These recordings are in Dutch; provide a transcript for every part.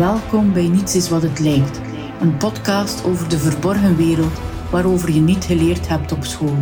Welkom bij Niets is wat het lijkt, een podcast over de verborgen wereld waarover je niet geleerd hebt op school.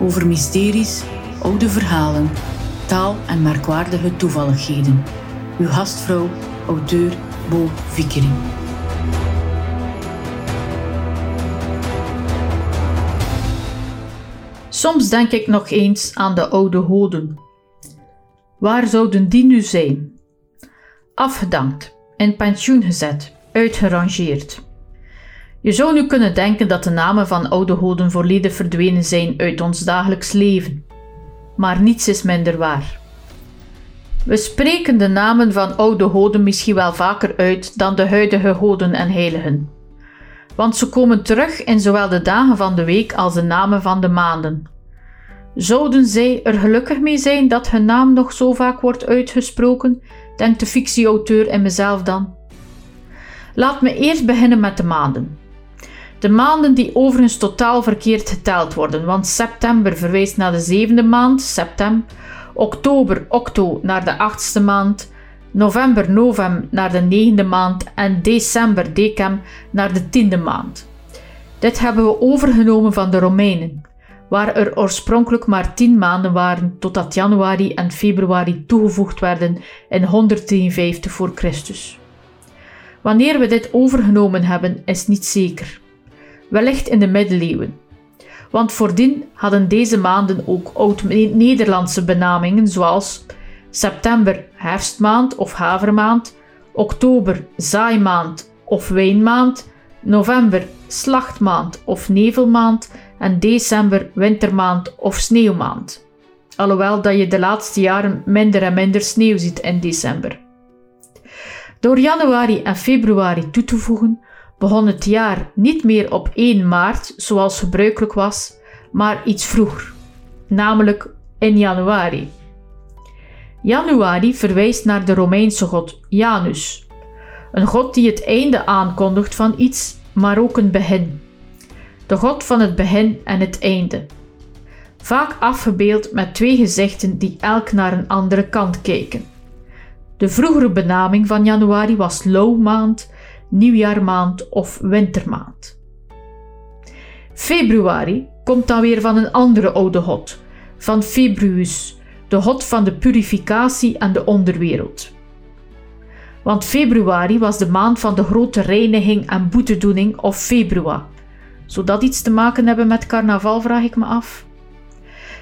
Over mysteries, oude verhalen, taal en merkwaardige toevalligheden. Uw gastvrouw, auteur Bo Vickering. Soms denk ik nog eens aan de oude hoden. Waar zouden die nu zijn? Afgedankt, in pensioen gezet, uitgerangeerd. Je zou nu kunnen denken dat de namen van oude hoden volledig verdwenen zijn uit ons dagelijks leven. Maar niets is minder waar. We spreken de namen van oude goden misschien wel vaker uit dan de huidige goden en heiligen. Want ze komen terug in zowel de dagen van de week als de namen van de maanden. Zouden zij er gelukkig mee zijn dat hun naam nog zo vaak wordt uitgesproken, denkt de fictieauteur en mezelf dan. Laat me eerst beginnen met de maanden. De maanden die overigens totaal verkeerd geteld worden, want september verwijst naar de zevende maand, september, oktober, octo, naar de achtste maand, november, novem, naar de negende maand en december, decem, naar de tiende maand. Dit hebben we overgenomen van de Romeinen, waar er oorspronkelijk maar tien maanden waren totdat januari en februari toegevoegd werden in 153 voor Christus. Wanneer we dit overgenomen hebben, is niet zeker. Wellicht in de middeleeuwen, want voordien hadden deze maanden ook oud-Nederlandse benamingen zoals september herfstmaand of havermaand, oktober zaaimaand of wijnmaand, november slachtmaand of nevelmaand en december wintermaand of sneeuwmaand. Alhoewel dat je de laatste jaren minder en minder sneeuw ziet in december. Door januari en februari toe te voegen, begon het jaar niet meer op 1 maart zoals gebruikelijk was, maar iets vroeger, namelijk in januari. Januari verwijst naar de Romeinse god Janus, een god die het einde aankondigt van iets, maar ook een begin. De god van het begin en het einde. Vaak afgebeeld met twee gezichten die elk naar een andere kant kijken. De vroegere benaming van januari was Lowmaand nieuwjaarmaand of wintermaand. Februari komt dan weer van een andere oude god, van Februus, de god van de purificatie en de onderwereld. Want februari was de maand van de grote reiniging en boetedoening of februa. Zou dat iets te maken hebben met carnaval, vraag ik me af.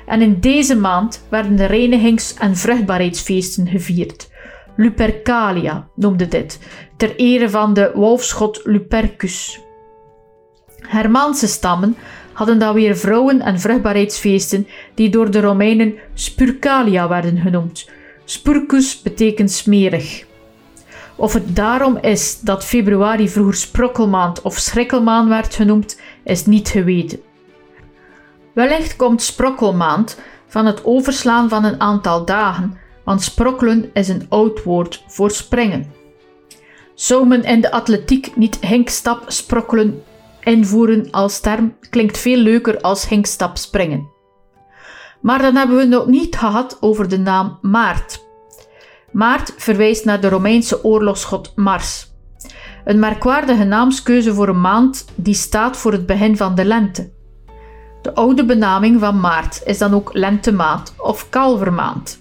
En in deze maand werden de reinigings- en vruchtbaarheidsfeesten gevierd, Lupercalia noemde dit, ter ere van de wolfsgod Lupercus. Hermaanse stammen hadden dan weer vrouwen- en vruchtbaarheidsfeesten die door de Romeinen Spurcalia werden genoemd. Spurcus betekent smerig. Of het daarom is dat februari vroeger sprokkelmaand of schrikkelmaand werd genoemd, is niet geweten. Wellicht komt sprokkelmaand van het overslaan van een aantal dagen want sprokkelen is een oud woord voor springen. Zou men in de atletiek niet hinkstap sprokkelen invoeren als term, klinkt veel leuker als hinkstap springen. Maar dan hebben we nog niet gehad over de naam Maart. Maart verwijst naar de Romeinse oorlogsgod Mars. Een merkwaardige naamskeuze voor een maand die staat voor het begin van de lente. De oude benaming van maart is dan ook lentemaand of kalvermaand.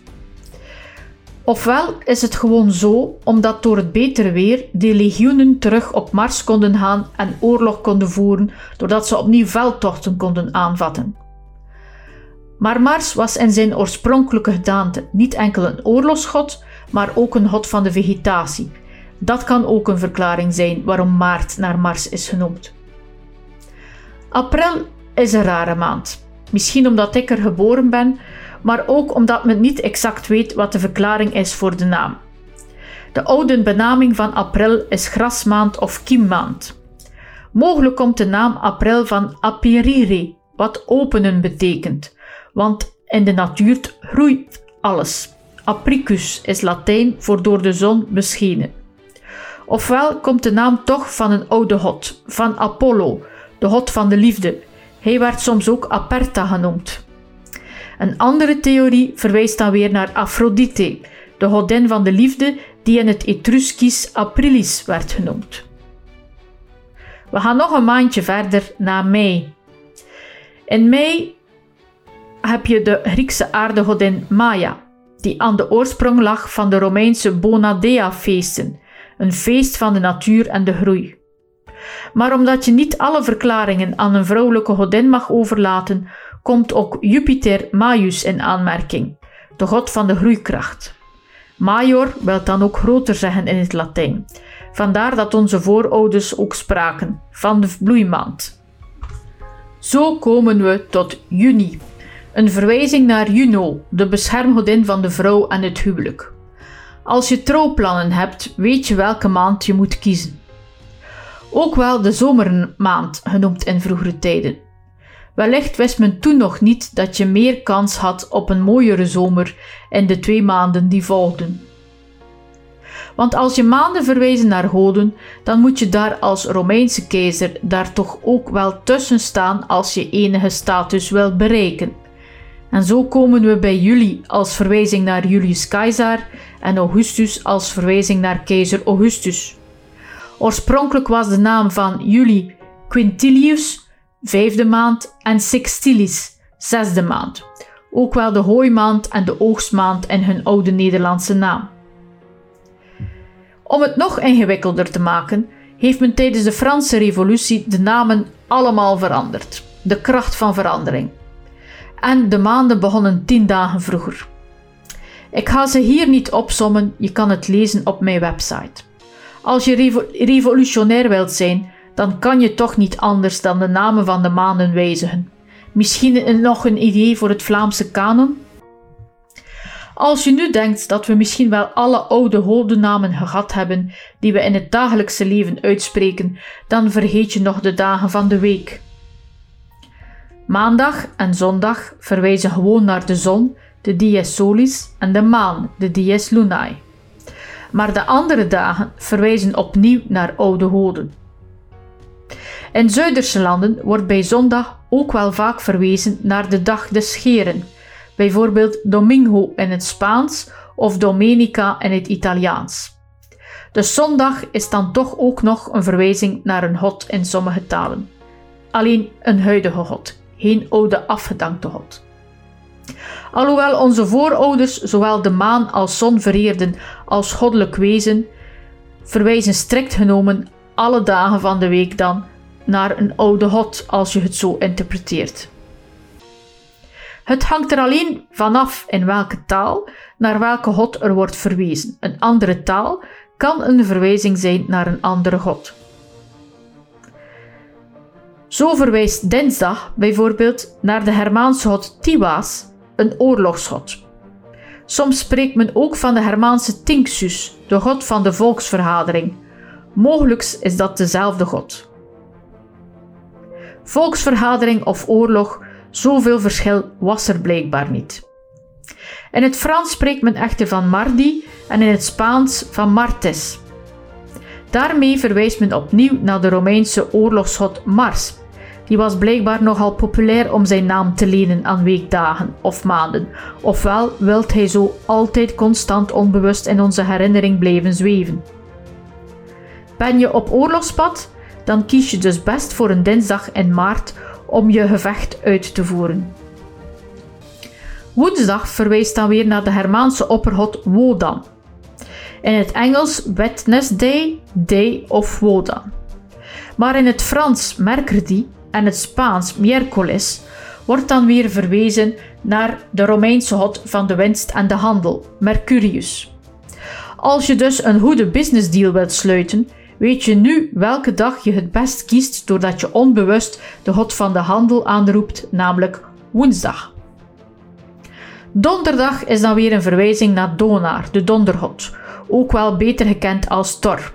Ofwel is het gewoon zo omdat door het betere weer de legioenen terug op Mars konden gaan en oorlog konden voeren, doordat ze opnieuw veldtochten konden aanvatten. Maar Mars was in zijn oorspronkelijke gedaante niet enkel een oorlogsgod, maar ook een god van de vegetatie. Dat kan ook een verklaring zijn waarom maart naar Mars is genoemd. April is een rare maand. Misschien omdat ik er geboren ben, maar ook omdat men niet exact weet wat de verklaring is voor de naam. De oude benaming van april is grasmaand of kiemmaand. Mogelijk komt de naam april van aperire, wat openen betekent, want in de natuur groeit alles. Apricus is Latijn voor door de zon beschenen. Ofwel komt de naam toch van een oude god, van Apollo, de god van de liefde. Hij werd soms ook Aperta genoemd. Een andere theorie verwijst dan weer naar Aphrodite, de godin van de liefde die in het Etruskisch Aprilis werd genoemd. We gaan nog een maandje verder naar mei. In mei heb je de Griekse aardegodin Maya, die aan de oorsprong lag van de Romeinse Bonadea-feesten, een feest van de natuur en de groei. Maar omdat je niet alle verklaringen aan een vrouwelijke godin mag overlaten, komt ook Jupiter Maius in aanmerking, de god van de groeikracht. Major wil dan ook groter zeggen in het Latijn. Vandaar dat onze voorouders ook spraken van de bloeimaand. Zo komen we tot juni, een verwijzing naar Juno, de beschermgodin van de vrouw en het huwelijk. Als je trouwplannen hebt, weet je welke maand je moet kiezen. Ook wel de zomermaand genoemd in vroegere tijden. Wellicht wist men toen nog niet dat je meer kans had op een mooiere zomer in de twee maanden die volgden. Want als je maanden verwijzen naar goden, dan moet je daar als Romeinse keizer daar toch ook wel tussen staan als je enige status wilt bereiken. En zo komen we bij juli als verwijzing naar Julius Caesar en Augustus als verwijzing naar keizer Augustus. Oorspronkelijk was de naam van juli Quintilius, vijfde maand, en Sextilis, zesde maand. Ook wel de hooimaand en de oogstmaand in hun oude Nederlandse naam. Om het nog ingewikkelder te maken, heeft men tijdens de Franse Revolutie de namen allemaal veranderd. De kracht van verandering. En de maanden begonnen tien dagen vroeger. Ik ga ze hier niet opsommen, je kan het lezen op mijn website. Als je revolutionair wilt zijn, dan kan je toch niet anders dan de namen van de maanden wijzigen. Misschien nog een idee voor het Vlaamse kanon? Als je nu denkt dat we misschien wel alle oude hodenamen gehad hebben die we in het dagelijkse leven uitspreken, dan vergeet je nog de dagen van de week. Maandag en zondag verwijzen gewoon naar de zon, de dies solis, en de maan, de dies lunae. Maar de andere dagen verwijzen opnieuw naar oude hoden. In Zuiderse landen wordt bij zondag ook wel vaak verwezen naar de dag des scheren, bijvoorbeeld Domingo in het Spaans of Domenica in het Italiaans. De zondag is dan toch ook nog een verwijzing naar een god in sommige talen. Alleen een huidige god, geen oude afgedankte god. Alhoewel onze voorouders zowel de maan als zon vereerden als goddelijk wezen, verwijzen strikt genomen alle dagen van de week dan naar een oude god als je het zo interpreteert. Het hangt er alleen vanaf in welke taal naar welke god er wordt verwezen. Een andere taal kan een verwijzing zijn naar een andere god. Zo verwijst dinsdag bijvoorbeeld naar de Hermaanse god Tiwa's, een oorlogsgod. Soms spreekt men ook van de Hermaanse Tinxus, de god van de volksvergadering. Mogelijk is dat dezelfde god. Volksvergadering of oorlog, zoveel verschil was er blijkbaar niet. In het Frans spreekt men echter van Mardi en in het Spaans van Martes. Daarmee verwijst men opnieuw naar de Romeinse oorlogsgod Mars, die was blijkbaar nogal populair om zijn naam te lenen aan weekdagen of maanden, ofwel wilt hij zo altijd constant onbewust in onze herinnering blijven zweven. Ben je op oorlogspad? Dan kies je dus best voor een dinsdag in maart om je gevecht uit te voeren. Woensdag verwijst dan weer naar de Hermaanse oppergod Wodan. In het Engels Wednesday, Day of Wodan. Maar in het Frans Mercredi en het Spaans miércoles wordt dan weer verwezen naar de Romeinse god van de winst en de handel, Mercurius. Als je dus een goede business deal wilt sluiten, weet je nu welke dag je het best kiest doordat je onbewust de god van de handel aanroept, namelijk woensdag. Donderdag is dan weer een verwijzing naar Donar, de dondergod, ook wel beter gekend als Thor.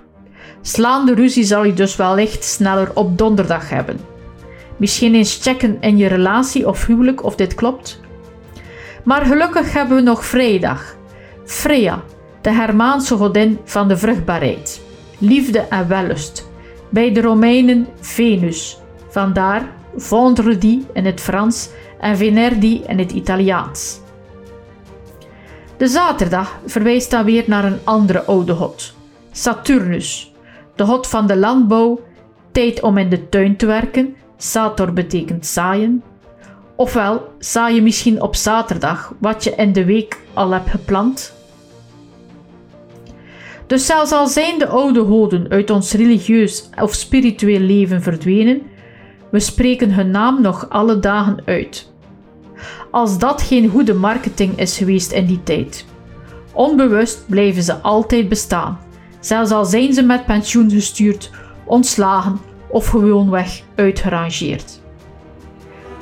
Slaande ruzie zal je dus wellicht sneller op donderdag hebben. Misschien eens checken in je relatie of huwelijk of dit klopt. Maar gelukkig hebben we nog vrijdag. Freya, de Hermaanse godin van de vruchtbaarheid, liefde en wellust. Bij de Romeinen Venus, vandaar Vendredi in het Frans en Venerdi in het Italiaans. De zaterdag verwijst dan weer naar een andere oude god, Saturnus, de god van de landbouw, tijd om in de tuin te werken, Sator betekent zaaien. Ofwel zaai je misschien op zaterdag wat je in de week al hebt geplant. Dus zelfs al zijn de oude goden uit ons religieus of spiritueel leven verdwenen, we spreken hun naam nog alle dagen uit. Als dat geen goede marketing is geweest in die tijd. Onbewust blijven ze altijd bestaan, zelfs al zijn ze met pensioen gestuurd, ontslagen of gewoonweg uitgerangeerd.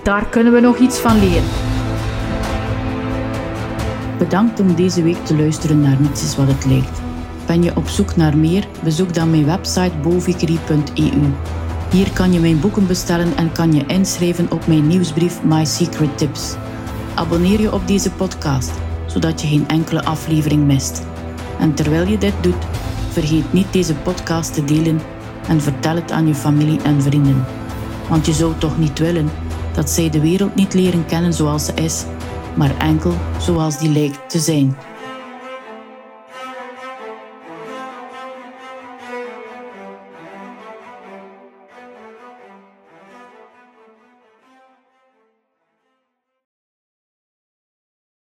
Daar kunnen we nog iets van leren. Bedankt om deze week te luisteren naar Niets is wat het lijkt. Ben je op zoek naar meer? Bezoek dan mijn website bovikerie.eu. Hier kan je mijn boeken bestellen en kan je inschrijven op mijn nieuwsbrief My Secret Tips. Abonneer je op deze podcast, zodat je geen enkele aflevering mist. En terwijl je dit doet, vergeet niet deze podcast te delen en vertel het aan je familie en vrienden. Want je zou toch niet willen dat zij de wereld niet leren kennen zoals ze is, maar enkel zoals die lijkt te zijn.